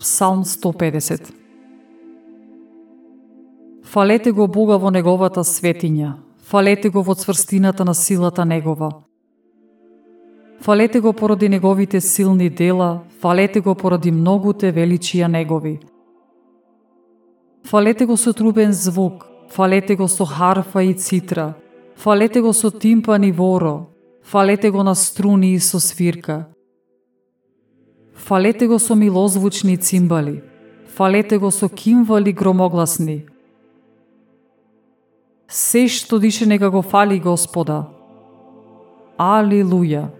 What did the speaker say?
Псалм 150 Фалете го Бога во Неговата светиња, фалете го во цврстината на силата Негова. Фалете го поради Неговите силни дела, фалете го поради многуте величија Негови. Фалете го со трубен звук, фалете го со харфа и цитра, фалете го со тимпан и воро, фалете го на струни и со свирка. Фалете го со милозвучни цимбали, фалете го со кимвали громогласни. Се што дише нека го фали Господа. Алилуја!